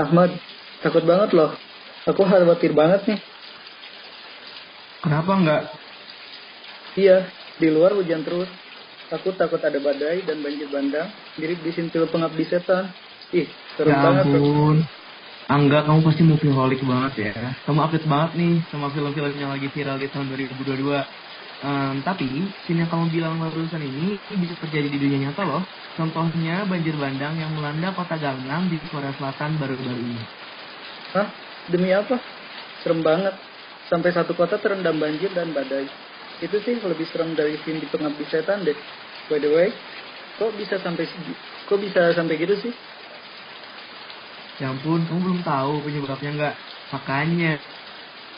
Ahmad, takut banget loh. Aku khawatir banget nih. Kenapa enggak? Iya, di luar hujan terus. Aku takut ada badai dan banjir bandang, mirip di sintil pengabdi setan. Ih, serem Ya banget. ampun. Angga, kamu pasti movieaholic banget ya. Kamu update banget nih sama film-film yang lagi viral di tahun 2022. Em, tapi, scene yang kamu bilang barusan ini bisa terjadi di dunia nyata loh. Contohnya banjir bandang yang melanda kota Gangnam di Korea Selatan baru-baru ini. Hah? Demi apa? Serem banget. Sampai satu kota terendam banjir dan badai. Itu sih lebih serem dari scene di pengabdi setan deh. By the way, kok bisa sampai kok bisa sampai gitu sih? Ya ampun, kamu belum tahu penyebabnya nggak? Makanya,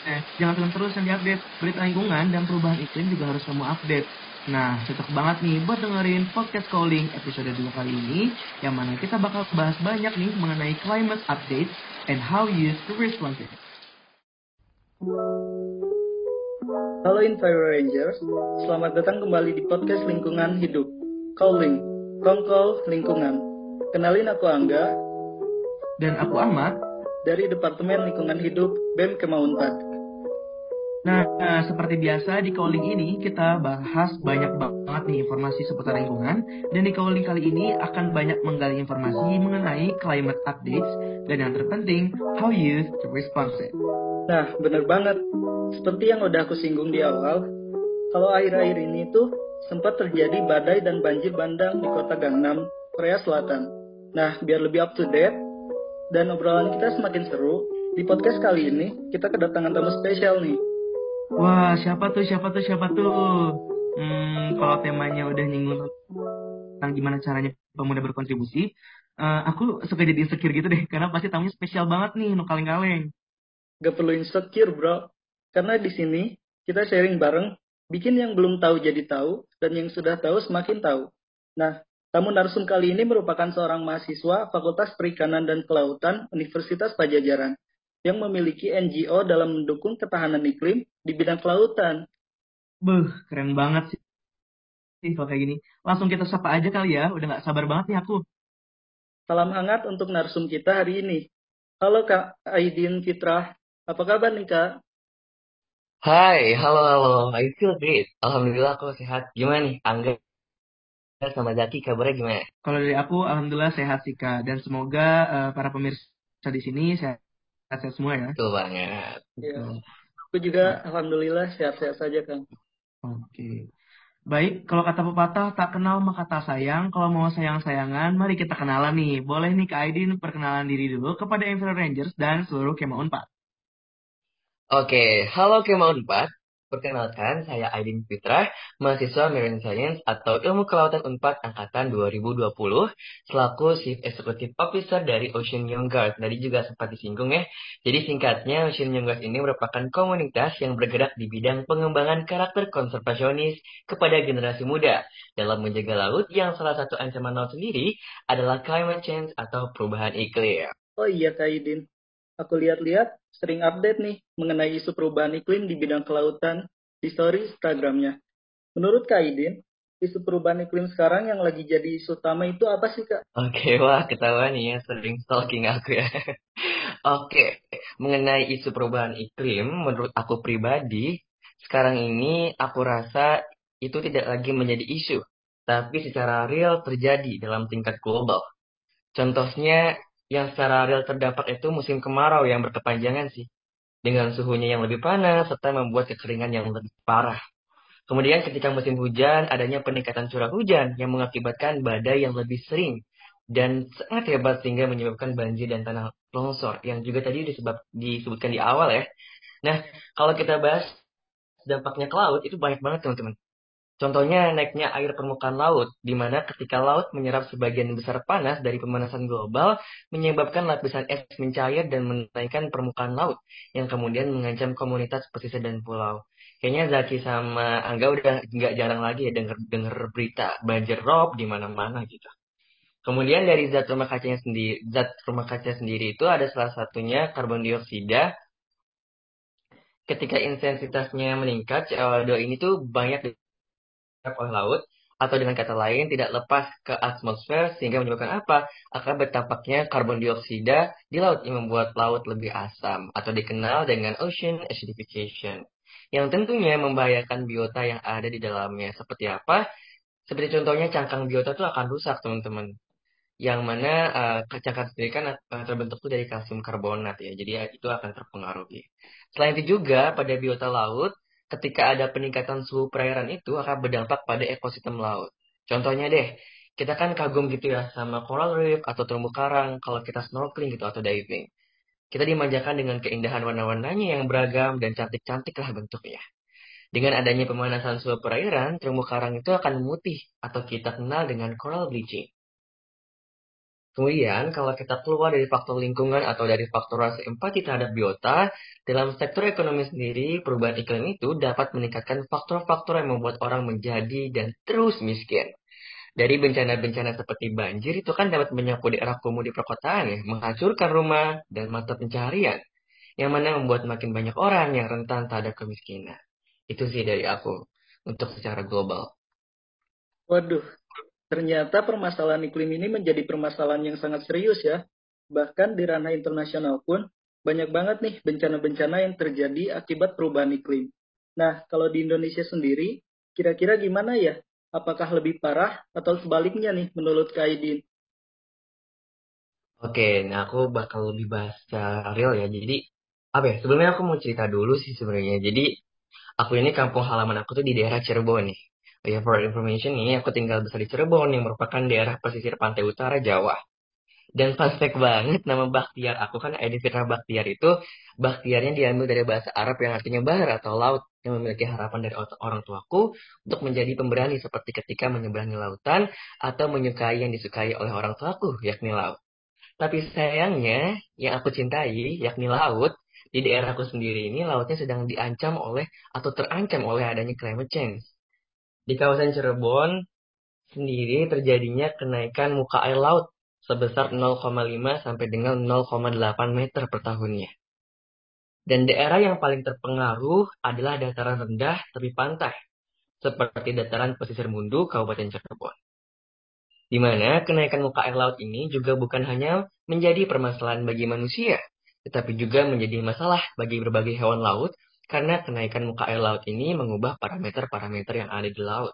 eh, jangan telan terus yang diupdate. Berita lingkungan dan perubahan iklim juga harus kamu update. Nah, cocok banget nih buat dengerin podcast calling episode 2 kali ini, yang mana kita bakal bahas banyak nih mengenai climate update and how you to respond to it. Halo Enviro Rangers, selamat datang kembali di podcast Lingkungan Hidup. Calling, Kongkol Lingkungan. Kenalin aku Angga Dan aku Ahmad, dari Departemen Lingkungan Hidup BEM Kemaunpad. Nah, nah, seperti biasa di calling ini kita bahas banyak banget nih informasi seputar lingkungan dan di calling kali ini akan banyak menggali informasi mengenai climate updates dan yang terpenting how you to respond it. Nah, bener banget. Seperti yang udah aku singgung di awal, kalau akhir-akhir ini tuh sempat terjadi badai dan banjir bandang di kota Gangnam, Korea Selatan. Nah, biar lebih up to date dan obrolan kita semakin seru, di podcast kali ini kita kedatangan tamu spesial nih. Wah, siapa tuh, siapa tuh, siapa tuh? Hmm, kalau temanya udah nyinggung tentang gimana caranya pemuda berkontribusi, eh, aku suka jadi insecure gitu deh, karena pasti tamunya spesial banget nih, no kaleng-kaleng. Gak perlu insecure, bro. Karena di sini kita sharing bareng, bikin yang belum tahu jadi tahu, dan yang sudah tahu semakin tahu. Nah, tamu narsum kali ini merupakan seorang mahasiswa Fakultas Perikanan dan Kelautan Universitas Pajajaran yang memiliki NGO dalam mendukung ketahanan iklim di bidang kelautan. Beuh, keren banget sih. Sih, kalau kayak gini. Langsung kita sapa aja kali ya, udah gak sabar banget nih aku. Salam hangat untuk narsum kita hari ini. Halo Kak Aidin Fitrah, apa kabar nih Kak? Hai, halo, halo. I feel great. Alhamdulillah aku sehat. Gimana nih, Angga sama Zaki kabarnya gimana? Kalau dari aku, alhamdulillah sehat sih kak, dan semoga eh, para pemirsa di sini sehat-sehat semua ya. Betul banget. Ya, Betul. aku juga Alhamdulillah sehat-sehat saja Kang. Oke. Baik, kalau kata pepatah tak kenal maka tak sayang. Kalau mau sayang-sayangan, mari kita kenalan nih. Boleh nih Kak Aidin perkenalan diri dulu kepada Enfield Rangers dan seluruh Kema Unpad. Oke, halo Kema Unpad. Perkenalkan, saya Aidin Fitra, mahasiswa Marine Science atau Ilmu Kelautan Unpad Angkatan 2020, selaku Chief Executive Officer dari Ocean Young Guard. Tadi juga sempat disinggung ya. Jadi singkatnya, Ocean Young Guard ini merupakan komunitas yang bergerak di bidang pengembangan karakter konservasionis kepada generasi muda dalam menjaga laut yang salah satu ancaman laut sendiri adalah climate change atau perubahan iklim. Oh iya Kak Aidin, aku lihat-lihat sering update nih mengenai isu perubahan iklim di bidang kelautan di story Instagramnya. Menurut Kak Aidin, isu perubahan iklim sekarang yang lagi jadi isu utama itu apa sih Kak? Oke, wah ketahuan nih ya sering stalking aku ya. Oke, mengenai isu perubahan iklim, menurut aku pribadi, sekarang ini aku rasa itu tidak lagi menjadi isu, tapi secara real terjadi dalam tingkat global. Contohnya, yang secara real terdampak itu musim kemarau yang berkepanjangan sih, dengan suhunya yang lebih panas serta membuat kekeringan yang lebih parah. Kemudian ketika musim hujan, adanya peningkatan curah hujan yang mengakibatkan badai yang lebih sering dan sangat hebat sehingga menyebabkan banjir dan tanah longsor yang juga tadi disebab, disebutkan di awal ya. Nah, kalau kita bahas dampaknya ke laut itu banyak banget teman-teman. Contohnya naiknya air permukaan laut, di mana ketika laut menyerap sebagian besar panas dari pemanasan global, menyebabkan lapisan es mencair dan menaikkan permukaan laut, yang kemudian mengancam komunitas pesisir dan pulau. Kayaknya Zaki sama Angga udah nggak jarang lagi ya denger, denger berita banjir rob di mana-mana gitu. Kemudian dari zat rumah kacanya sendiri, zat rumah kaca sendiri itu ada salah satunya karbon dioksida. Ketika intensitasnya meningkat, CO2 ini tuh banyak oleh laut, atau dengan kata lain tidak lepas ke atmosfer sehingga menyebabkan apa? Akan bertampaknya karbon dioksida di laut yang membuat laut lebih asam atau dikenal dengan ocean acidification. Yang tentunya membahayakan biota yang ada di dalamnya. Seperti apa? Seperti contohnya cangkang biota itu akan rusak teman-teman. Yang mana uh, cangkang sendiri kan uh, terbentuk tuh dari kalsium karbonat ya. Jadi ya, itu akan terpengaruhi. Selain itu juga pada biota laut ketika ada peningkatan suhu perairan itu akan berdampak pada ekosistem laut. Contohnya deh, kita kan kagum gitu ya sama coral reef atau terumbu karang kalau kita snorkeling gitu atau diving. Kita dimanjakan dengan keindahan warna-warnanya yang beragam dan cantik-cantik lah bentuknya. Dengan adanya pemanasan suhu perairan, terumbu karang itu akan memutih atau kita kenal dengan coral bleaching. Kemudian, kalau kita keluar dari faktor lingkungan atau dari faktor rasa empati terhadap biota, dalam sektor ekonomi sendiri, perubahan iklim itu dapat meningkatkan faktor-faktor yang membuat orang menjadi dan terus miskin. Dari bencana-bencana seperti banjir itu kan dapat menyapu daerah kumuh di perkotaan ya, menghancurkan rumah dan mata pencaharian, yang mana membuat makin banyak orang yang rentan terhadap kemiskinan. Itu sih dari aku, untuk secara global. Waduh, Ternyata permasalahan iklim ini menjadi permasalahan yang sangat serius ya. Bahkan di ranah internasional pun banyak banget nih bencana-bencana yang terjadi akibat perubahan iklim. Nah, kalau di Indonesia sendiri, kira-kira gimana ya? Apakah lebih parah atau sebaliknya nih menurut Kaidin? Oke, nah aku bakal lebih bahas secara real ya. Jadi, apa ya? Sebelumnya aku mau cerita dulu sih sebenarnya. Jadi, aku ini kampung halaman aku tuh di daerah Cirebon nih. Ya, for information nih, aku tinggal besar di Cirebon yang merupakan daerah pesisir pantai utara Jawa. Dan fun banget, nama Baktiar aku kan Edi Fitra Baktiar itu, Baktiarnya diambil dari bahasa Arab yang artinya bahar atau laut, yang memiliki harapan dari orang tuaku untuk menjadi pemberani seperti ketika menyeberangi lautan atau menyukai yang disukai oleh orang tuaku, yakni laut. Tapi sayangnya, yang aku cintai, yakni laut, di daerahku sendiri ini lautnya sedang diancam oleh atau terancam oleh adanya climate change. Di kawasan Cirebon sendiri terjadinya kenaikan muka air laut sebesar 0,5 sampai dengan 0,8 meter per tahunnya. Dan daerah yang paling terpengaruh adalah dataran rendah tepi pantai, seperti dataran pesisir Mundu, Kabupaten Cirebon. Di mana kenaikan muka air laut ini juga bukan hanya menjadi permasalahan bagi manusia, tetapi juga menjadi masalah bagi berbagai hewan laut karena kenaikan muka air laut ini mengubah parameter-parameter yang ada di laut,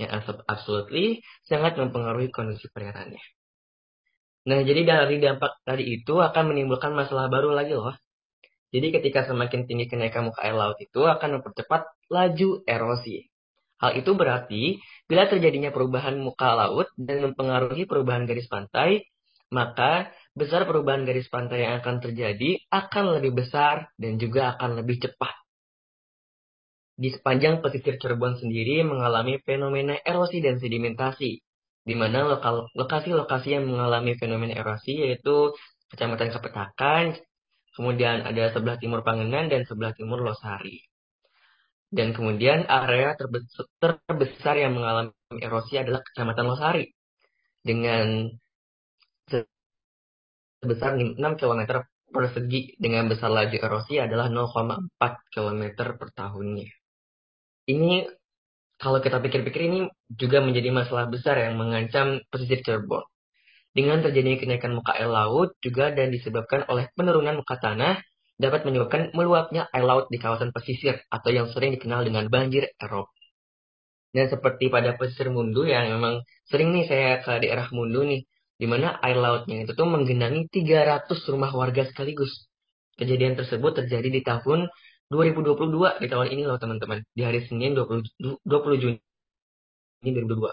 yang absolutely sangat mempengaruhi kondisi perairannya. Nah, jadi dari dampak tadi itu akan menimbulkan masalah baru lagi loh. Jadi ketika semakin tinggi kenaikan muka air laut itu akan mempercepat laju erosi. Hal itu berarti bila terjadinya perubahan muka laut dan mempengaruhi perubahan garis pantai, maka besar perubahan garis pantai yang akan terjadi akan lebih besar dan juga akan lebih cepat di sepanjang pesisir Cirebon sendiri mengalami fenomena erosi dan sedimentasi, di mana lokasi-lokasi yang mengalami fenomena erosi yaitu Kecamatan Kapetakan, kemudian ada sebelah timur Pangenan dan sebelah timur Losari. Dan kemudian area terbesar yang mengalami erosi adalah Kecamatan Losari dengan sebesar 6 km persegi dengan besar laju erosi adalah 0,4 km per tahunnya. Ini kalau kita pikir-pikir ini juga menjadi masalah besar yang mengancam pesisir Cirebon. Dengan terjadinya kenaikan muka air laut juga dan disebabkan oleh penurunan muka tanah dapat menyebabkan meluapnya air laut di kawasan pesisir atau yang sering dikenal dengan banjir erop. Dan seperti pada pesisir Mundu yang memang sering nih saya ke daerah Mundu nih, di mana air lautnya itu tuh menggenangi 300 rumah warga sekaligus. Kejadian tersebut terjadi di tahun 2022 di tahun ini loh teman-teman. Di hari Senin 20, 20 Juni 2022.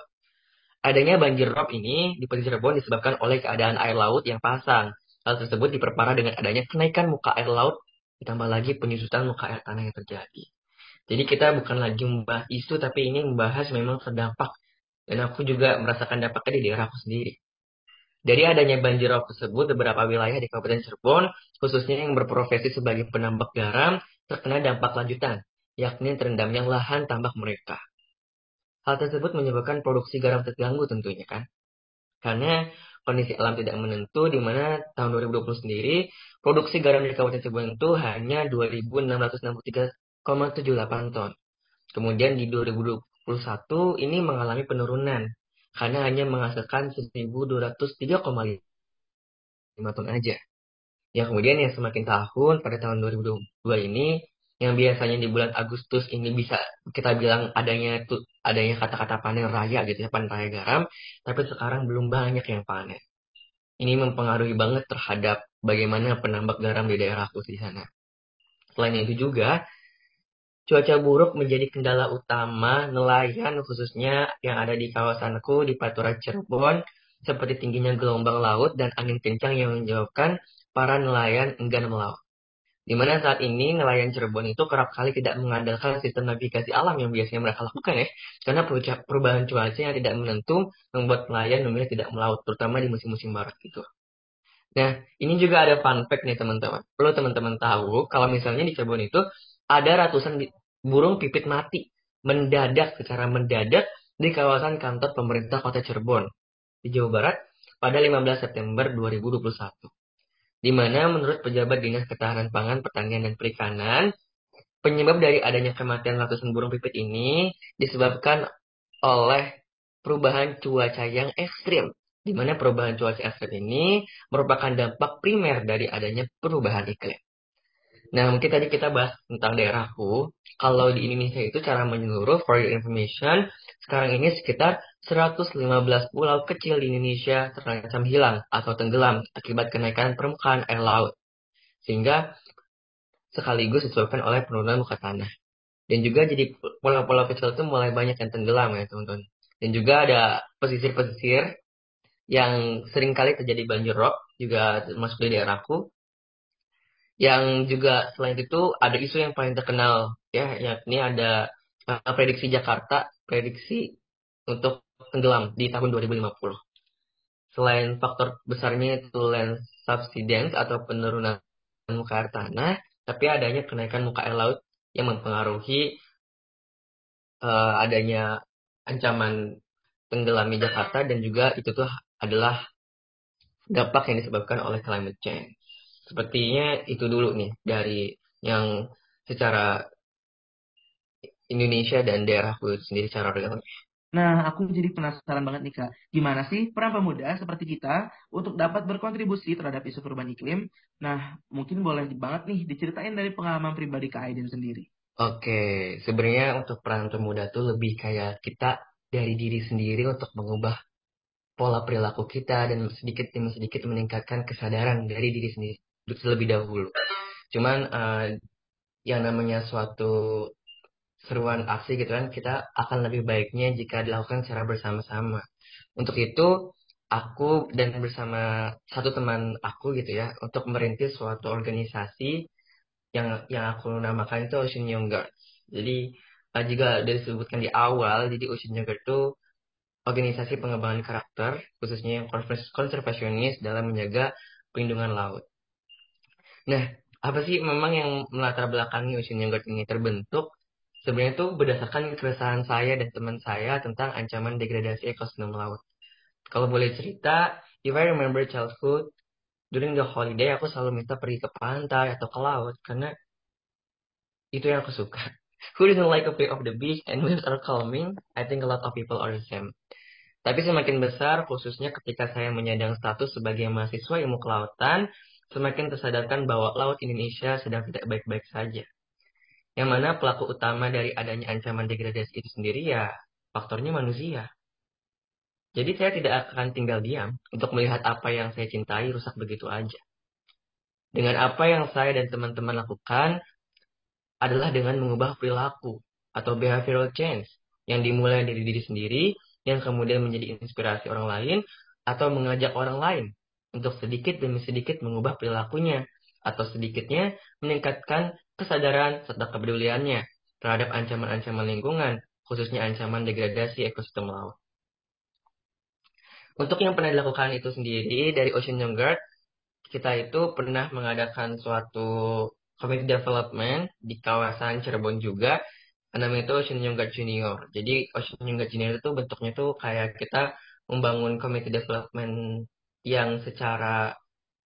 Adanya banjir rob ini di pesisir Cirebon disebabkan oleh keadaan air laut yang pasang. Hal tersebut diperparah dengan adanya kenaikan muka air laut ditambah lagi penyusutan muka air tanah yang terjadi. Jadi kita bukan lagi membahas isu tapi ini membahas memang terdampak. Dan aku juga merasakan dampaknya di daerahku sendiri. Dari adanya banjir rob tersebut, beberapa wilayah di Kabupaten Cirebon, khususnya yang berprofesi sebagai penambak garam, terkena dampak lanjutan, yakni terendamnya lahan tambak mereka. Hal tersebut menyebabkan produksi garam terganggu tentunya kan. Karena kondisi alam tidak menentu di mana tahun 2020 sendiri produksi garam di Kabupaten Cirebon itu hanya 2.663,78 ton. Kemudian di 2021 ini mengalami penurunan karena hanya menghasilkan 1.203,5 ton aja. Yang kemudian yang semakin tahun pada tahun 2022 ini yang biasanya di bulan Agustus ini bisa kita bilang adanya tuh adanya kata-kata panen raya gitu ya panen raya garam tapi sekarang belum banyak yang panen. Ini mempengaruhi banget terhadap bagaimana penambak garam di daerahku di sana. Selain itu juga cuaca buruk menjadi kendala utama nelayan khususnya yang ada di kawasanku di Pantura Cirebon seperti tingginya gelombang laut dan angin kencang yang menyebabkan para nelayan enggan melaut di mana saat ini nelayan Cirebon itu kerap kali tidak mengandalkan sistem navigasi alam yang biasanya mereka lakukan ya. Karena perubahan cuaca yang tidak menentu membuat nelayan memilih tidak melaut, terutama di musim-musim barat gitu. Nah, ini juga ada fun fact nih teman-teman. Perlu teman-teman tahu kalau misalnya di Cirebon itu ada ratusan burung pipit mati mendadak secara mendadak di kawasan kantor pemerintah kota Cirebon di Jawa Barat pada 15 September 2021 di mana menurut pejabat Dinas Ketahanan Pangan, Pertanian, dan Perikanan, penyebab dari adanya kematian ratusan burung pipit ini disebabkan oleh perubahan cuaca yang ekstrim, di mana perubahan cuaca ekstrim ini merupakan dampak primer dari adanya perubahan iklim. Nah, mungkin tadi kita bahas tentang daerahku. Kalau di Indonesia itu cara menyeluruh, for your information, sekarang ini sekitar 115 pulau kecil di Indonesia terancam hilang atau tenggelam akibat kenaikan permukaan air laut. Sehingga sekaligus disebabkan oleh penurunan muka tanah. Dan juga jadi pulau-pulau kecil itu mulai banyak yang tenggelam ya teman-teman. Dan juga ada pesisir-pesisir yang sering kali terjadi banjir rob juga masuk di daerahku. Yang juga selain itu ada isu yang paling terkenal ya, yakni ada uh, prediksi Jakarta, prediksi untuk tenggelam di tahun 2050. Selain faktor besarnya itu land subsidence atau penurunan muka air tanah, tapi adanya kenaikan muka air laut yang mempengaruhi uh, adanya ancaman tenggelamnya Jakarta dan juga itu tuh adalah dampak yang disebabkan oleh climate change. Sepertinya itu dulu nih dari yang secara Indonesia dan daerahku sendiri secara realnya. Nah, aku jadi penasaran banget nih Kak, gimana sih peran pemuda seperti kita untuk dapat berkontribusi terhadap isu perubahan iklim? Nah, mungkin boleh banget nih diceritain dari pengalaman pribadi Kak Aiden sendiri. Oke, sebenarnya untuk peran pemuda tuh lebih kayak kita dari diri sendiri untuk mengubah pola perilaku kita dan sedikit demi sedikit meningkatkan kesadaran dari diri sendiri terlebih dahulu. Cuman uh, yang namanya suatu seruan aksi gitu kan, kita akan lebih baiknya jika dilakukan secara bersama-sama. Untuk itu, aku dan bersama satu teman aku gitu ya, untuk merintis suatu organisasi yang yang aku namakan itu Ocean Young Guards. Jadi uh, juga disebutkan di awal, jadi Ocean Young Guards itu organisasi pengembangan karakter, khususnya yang konservasionis dalam menjaga perlindungan laut. Nah, apa sih memang yang melatar belakangi Ocean Young Guards ini terbentuk? Sebenarnya itu berdasarkan keresahan saya dan teman saya tentang ancaman degradasi ekosistem laut. Kalau boleh cerita, if I remember childhood, during the holiday aku selalu minta pergi ke pantai atau ke laut karena itu yang aku suka. Who doesn't like a play of the beach and waves are calming? I think a lot of people are the same. Tapi semakin besar, khususnya ketika saya menyandang status sebagai mahasiswa ilmu kelautan, semakin tersadarkan bahwa laut Indonesia sedang tidak baik-baik saja. Yang mana pelaku utama dari adanya ancaman degradasi itu sendiri ya faktornya manusia. Jadi saya tidak akan tinggal diam untuk melihat apa yang saya cintai rusak begitu aja. Dengan apa yang saya dan teman-teman lakukan adalah dengan mengubah perilaku atau behavioral change yang dimulai dari diri sendiri yang kemudian menjadi inspirasi orang lain atau mengajak orang lain untuk sedikit demi sedikit mengubah perilakunya atau sedikitnya meningkatkan kesadaran serta kepeduliannya terhadap ancaman-ancaman lingkungan, khususnya ancaman degradasi ekosistem laut. Untuk yang pernah dilakukan itu sendiri dari Ocean Young Guard, kita itu pernah mengadakan suatu community development di kawasan Cirebon juga, namanya itu Ocean Young Guard Junior. Jadi Ocean Young Guard Junior itu bentuknya tuh kayak kita membangun community development yang secara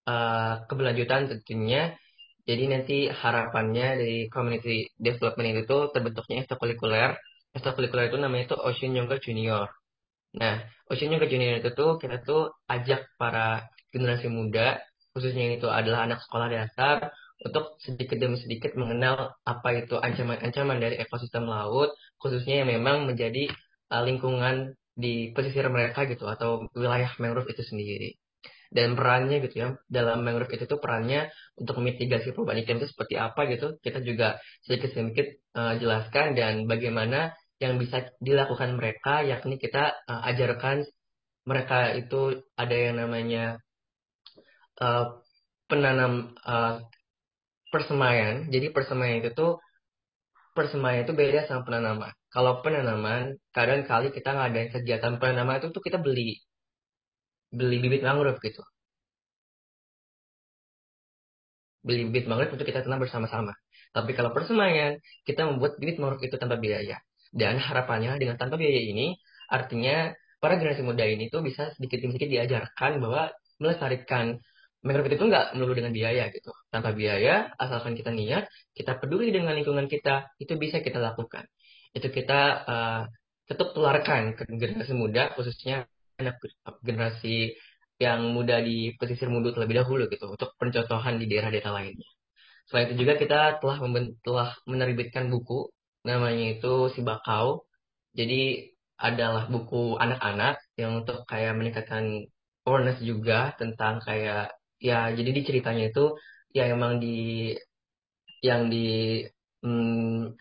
uh, keberlanjutan tentunya jadi nanti harapannya dari community development itu terbentuknya ekstrakurikuler ekstrakurikuler itu namanya itu Ocean Yoga Junior. Nah, Ocean Yoga Junior itu tuh kita tuh ajak para generasi muda, khususnya ini tuh adalah anak sekolah dasar, untuk sedikit demi sedikit mengenal apa itu ancaman-ancaman dari ekosistem laut, khususnya yang memang menjadi uh, lingkungan di pesisir mereka gitu, atau wilayah mangrove itu sendiri dan perannya gitu ya. Dalam mangrove itu tuh perannya untuk mitigasi perubahan iklim itu seperti apa gitu. Kita juga sedikit-sedikit uh, jelaskan dan bagaimana yang bisa dilakukan mereka yakni kita uh, ajarkan mereka itu ada yang namanya uh, penanam uh, persemaian jadi persemaian itu tuh persemaian itu beda sama penanaman. Kalau penanaman kadang kali kita ngadain kegiatan penanaman itu tuh kita beli beli bibit mangrove gitu. Beli bibit mangrove untuk kita tanam bersama-sama. Tapi kalau persemaian, kita membuat bibit mangrove itu tanpa biaya. Dan harapannya dengan tanpa biaya ini, artinya para generasi muda ini tuh bisa sedikit-sedikit diajarkan bahwa melestarikan mangrove itu nggak melulu dengan biaya gitu. Tanpa biaya, asalkan kita niat, kita peduli dengan lingkungan kita, itu bisa kita lakukan. Itu kita uh, tetap tularkan ke generasi muda, khususnya anak generasi yang muda di pesisir muda terlebih dahulu gitu untuk pencontohan di daerah-daerah lainnya. Selain itu juga kita telah telah menerbitkan buku namanya itu Si Bakau. Jadi adalah buku anak-anak yang untuk kayak meningkatkan awareness juga tentang kayak ya jadi di ceritanya itu ya emang di yang di hmm,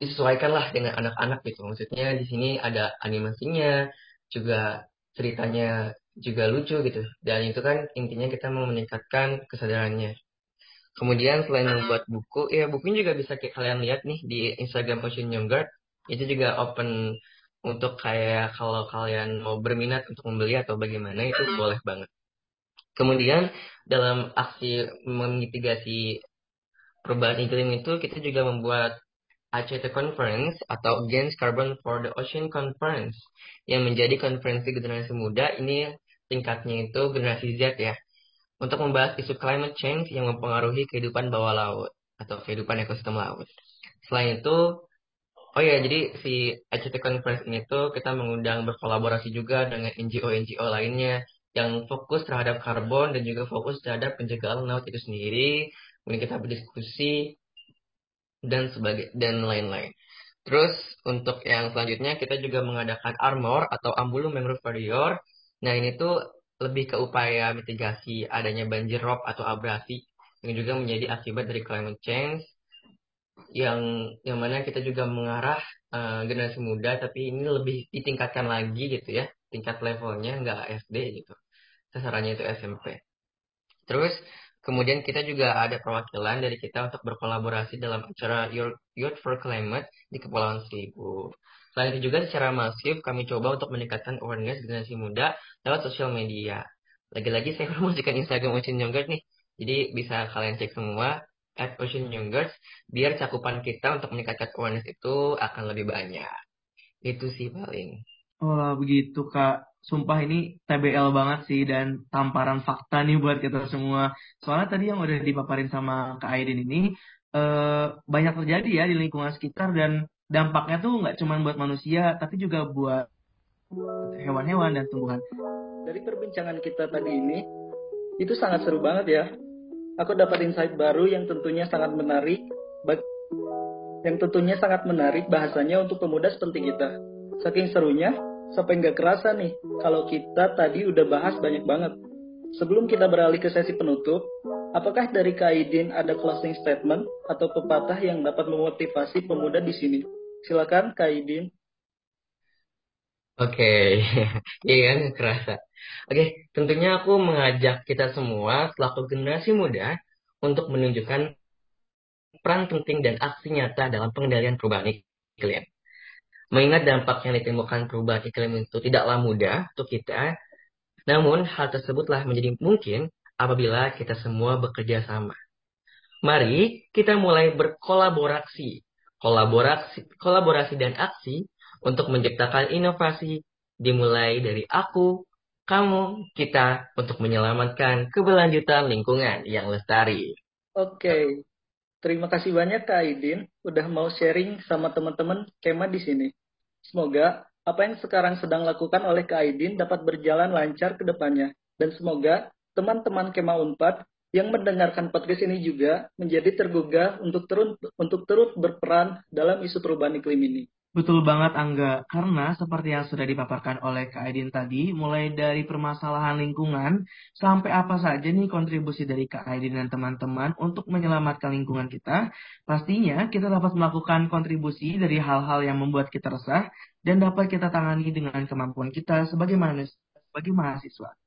disesuaikan lah dengan anak-anak gitu. Maksudnya di sini ada animasinya, juga ceritanya juga lucu gitu. Dan itu kan intinya kita mau meningkatkan kesadarannya. Kemudian selain membuat buku, ya bukunya juga bisa kayak kalian lihat nih di Instagram Ocean Young Guard. Itu juga open untuk kayak kalau kalian mau berminat untuk membeli atau bagaimana itu boleh banget. Kemudian dalam aksi memitigasi perubahan iklim itu kita juga membuat ACT Conference atau Against Carbon for the Ocean Conference yang menjadi konferensi generasi muda ini tingkatnya itu generasi Z ya untuk membahas isu climate change yang mempengaruhi kehidupan bawah laut atau kehidupan ekosistem laut. Selain itu, oh ya jadi si ACT Conference ini tuh kita mengundang berkolaborasi juga dengan NGO-NGO lainnya yang fokus terhadap karbon dan juga fokus terhadap pencegahan laut itu sendiri. Kemudian kita berdiskusi dan sebagai dan lain-lain. Terus untuk yang selanjutnya kita juga mengadakan armor atau ambulu mangrove warrior. Nah ini tuh lebih ke upaya mitigasi adanya banjir rob atau abrasi yang juga menjadi akibat dari climate change yang yang mana kita juga mengarah uh, generasi muda tapi ini lebih ditingkatkan lagi gitu ya tingkat levelnya nggak SD gitu sasarannya itu SMP terus Kemudian kita juga ada perwakilan dari kita untuk berkolaborasi dalam acara Youth for Climate di Kepulauan Seribu. Selain itu juga secara masif kami coba untuk meningkatkan awareness generasi muda lewat sosial media. Lagi-lagi saya promosikan Instagram Ocean Youngers nih. Jadi bisa kalian cek semua at Ocean Youngers biar cakupan kita untuk meningkatkan awareness itu akan lebih banyak. Itu sih paling. Oh begitu Kak. Sumpah ini TBL banget sih dan tamparan fakta nih buat kita semua. Soalnya tadi yang udah dipaparin sama Kak Aidin ini eh, banyak terjadi ya di lingkungan sekitar dan dampaknya tuh nggak cuma buat manusia tapi juga buat hewan-hewan dan tumbuhan. Dari perbincangan kita tadi ini itu sangat seru banget ya. Aku dapat insight baru yang tentunya sangat menarik yang tentunya sangat menarik bahasanya untuk pemuda seperti kita. Saking serunya, sampai nggak kerasa nih kalau kita tadi udah bahas banyak banget. Sebelum kita beralih ke sesi penutup, apakah dari Kaidin ada closing statement atau pepatah yang dapat memotivasi pemuda di sini? Silakan Kaidin. Oke, okay. iya kan kerasa. Oke, okay, tentunya aku mengajak kita semua selaku generasi muda untuk menunjukkan peran penting dan aksi nyata dalam pengendalian perubahan iklim. Mengingat dampak yang ditimbulkan perubahan iklim itu tidaklah mudah untuk kita, namun hal tersebutlah menjadi mungkin apabila kita semua bekerja sama. Mari kita mulai berkolaborasi, kolaborasi, kolaborasi dan aksi untuk menciptakan inovasi dimulai dari aku, kamu, kita untuk menyelamatkan keberlanjutan lingkungan yang lestari. Oke, Terima kasih banyak Kak Aidin udah mau sharing sama teman-teman Kema di sini. Semoga apa yang sekarang sedang lakukan oleh Kak Aidin dapat berjalan lancar ke depannya. Dan semoga teman-teman Kema Unpad yang mendengarkan podcast ini juga menjadi tergugah untuk terus untuk turut berperan dalam isu perubahan iklim ini. Betul banget Angga, karena seperti yang sudah dipaparkan oleh Kak Aidin tadi, mulai dari permasalahan lingkungan sampai apa saja nih kontribusi dari Kak Aidin dan teman-teman untuk menyelamatkan lingkungan kita, pastinya kita dapat melakukan kontribusi dari hal-hal yang membuat kita resah dan dapat kita tangani dengan kemampuan kita sebagai manusia, sebagai mahasiswa.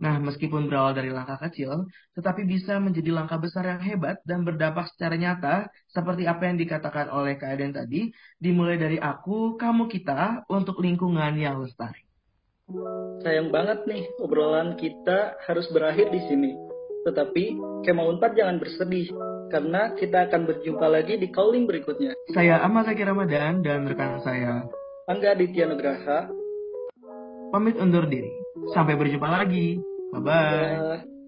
Nah, meskipun berawal dari langkah kecil, tetapi bisa menjadi langkah besar yang hebat dan berdampak secara nyata, seperti apa yang dikatakan oleh Kak Eden tadi, dimulai dari aku, kamu, kita, untuk lingkungan yang lestari. Sayang banget nih, obrolan kita harus berakhir di sini. Tetapi, Kema Unpad jangan bersedih, karena kita akan berjumpa lagi di calling berikutnya. Saya Ahmad Zaki Ramadan dan rekan saya, Angga Aditya Nugraha, pamit undur diri. Sampai berjumpa lagi. 拜拜。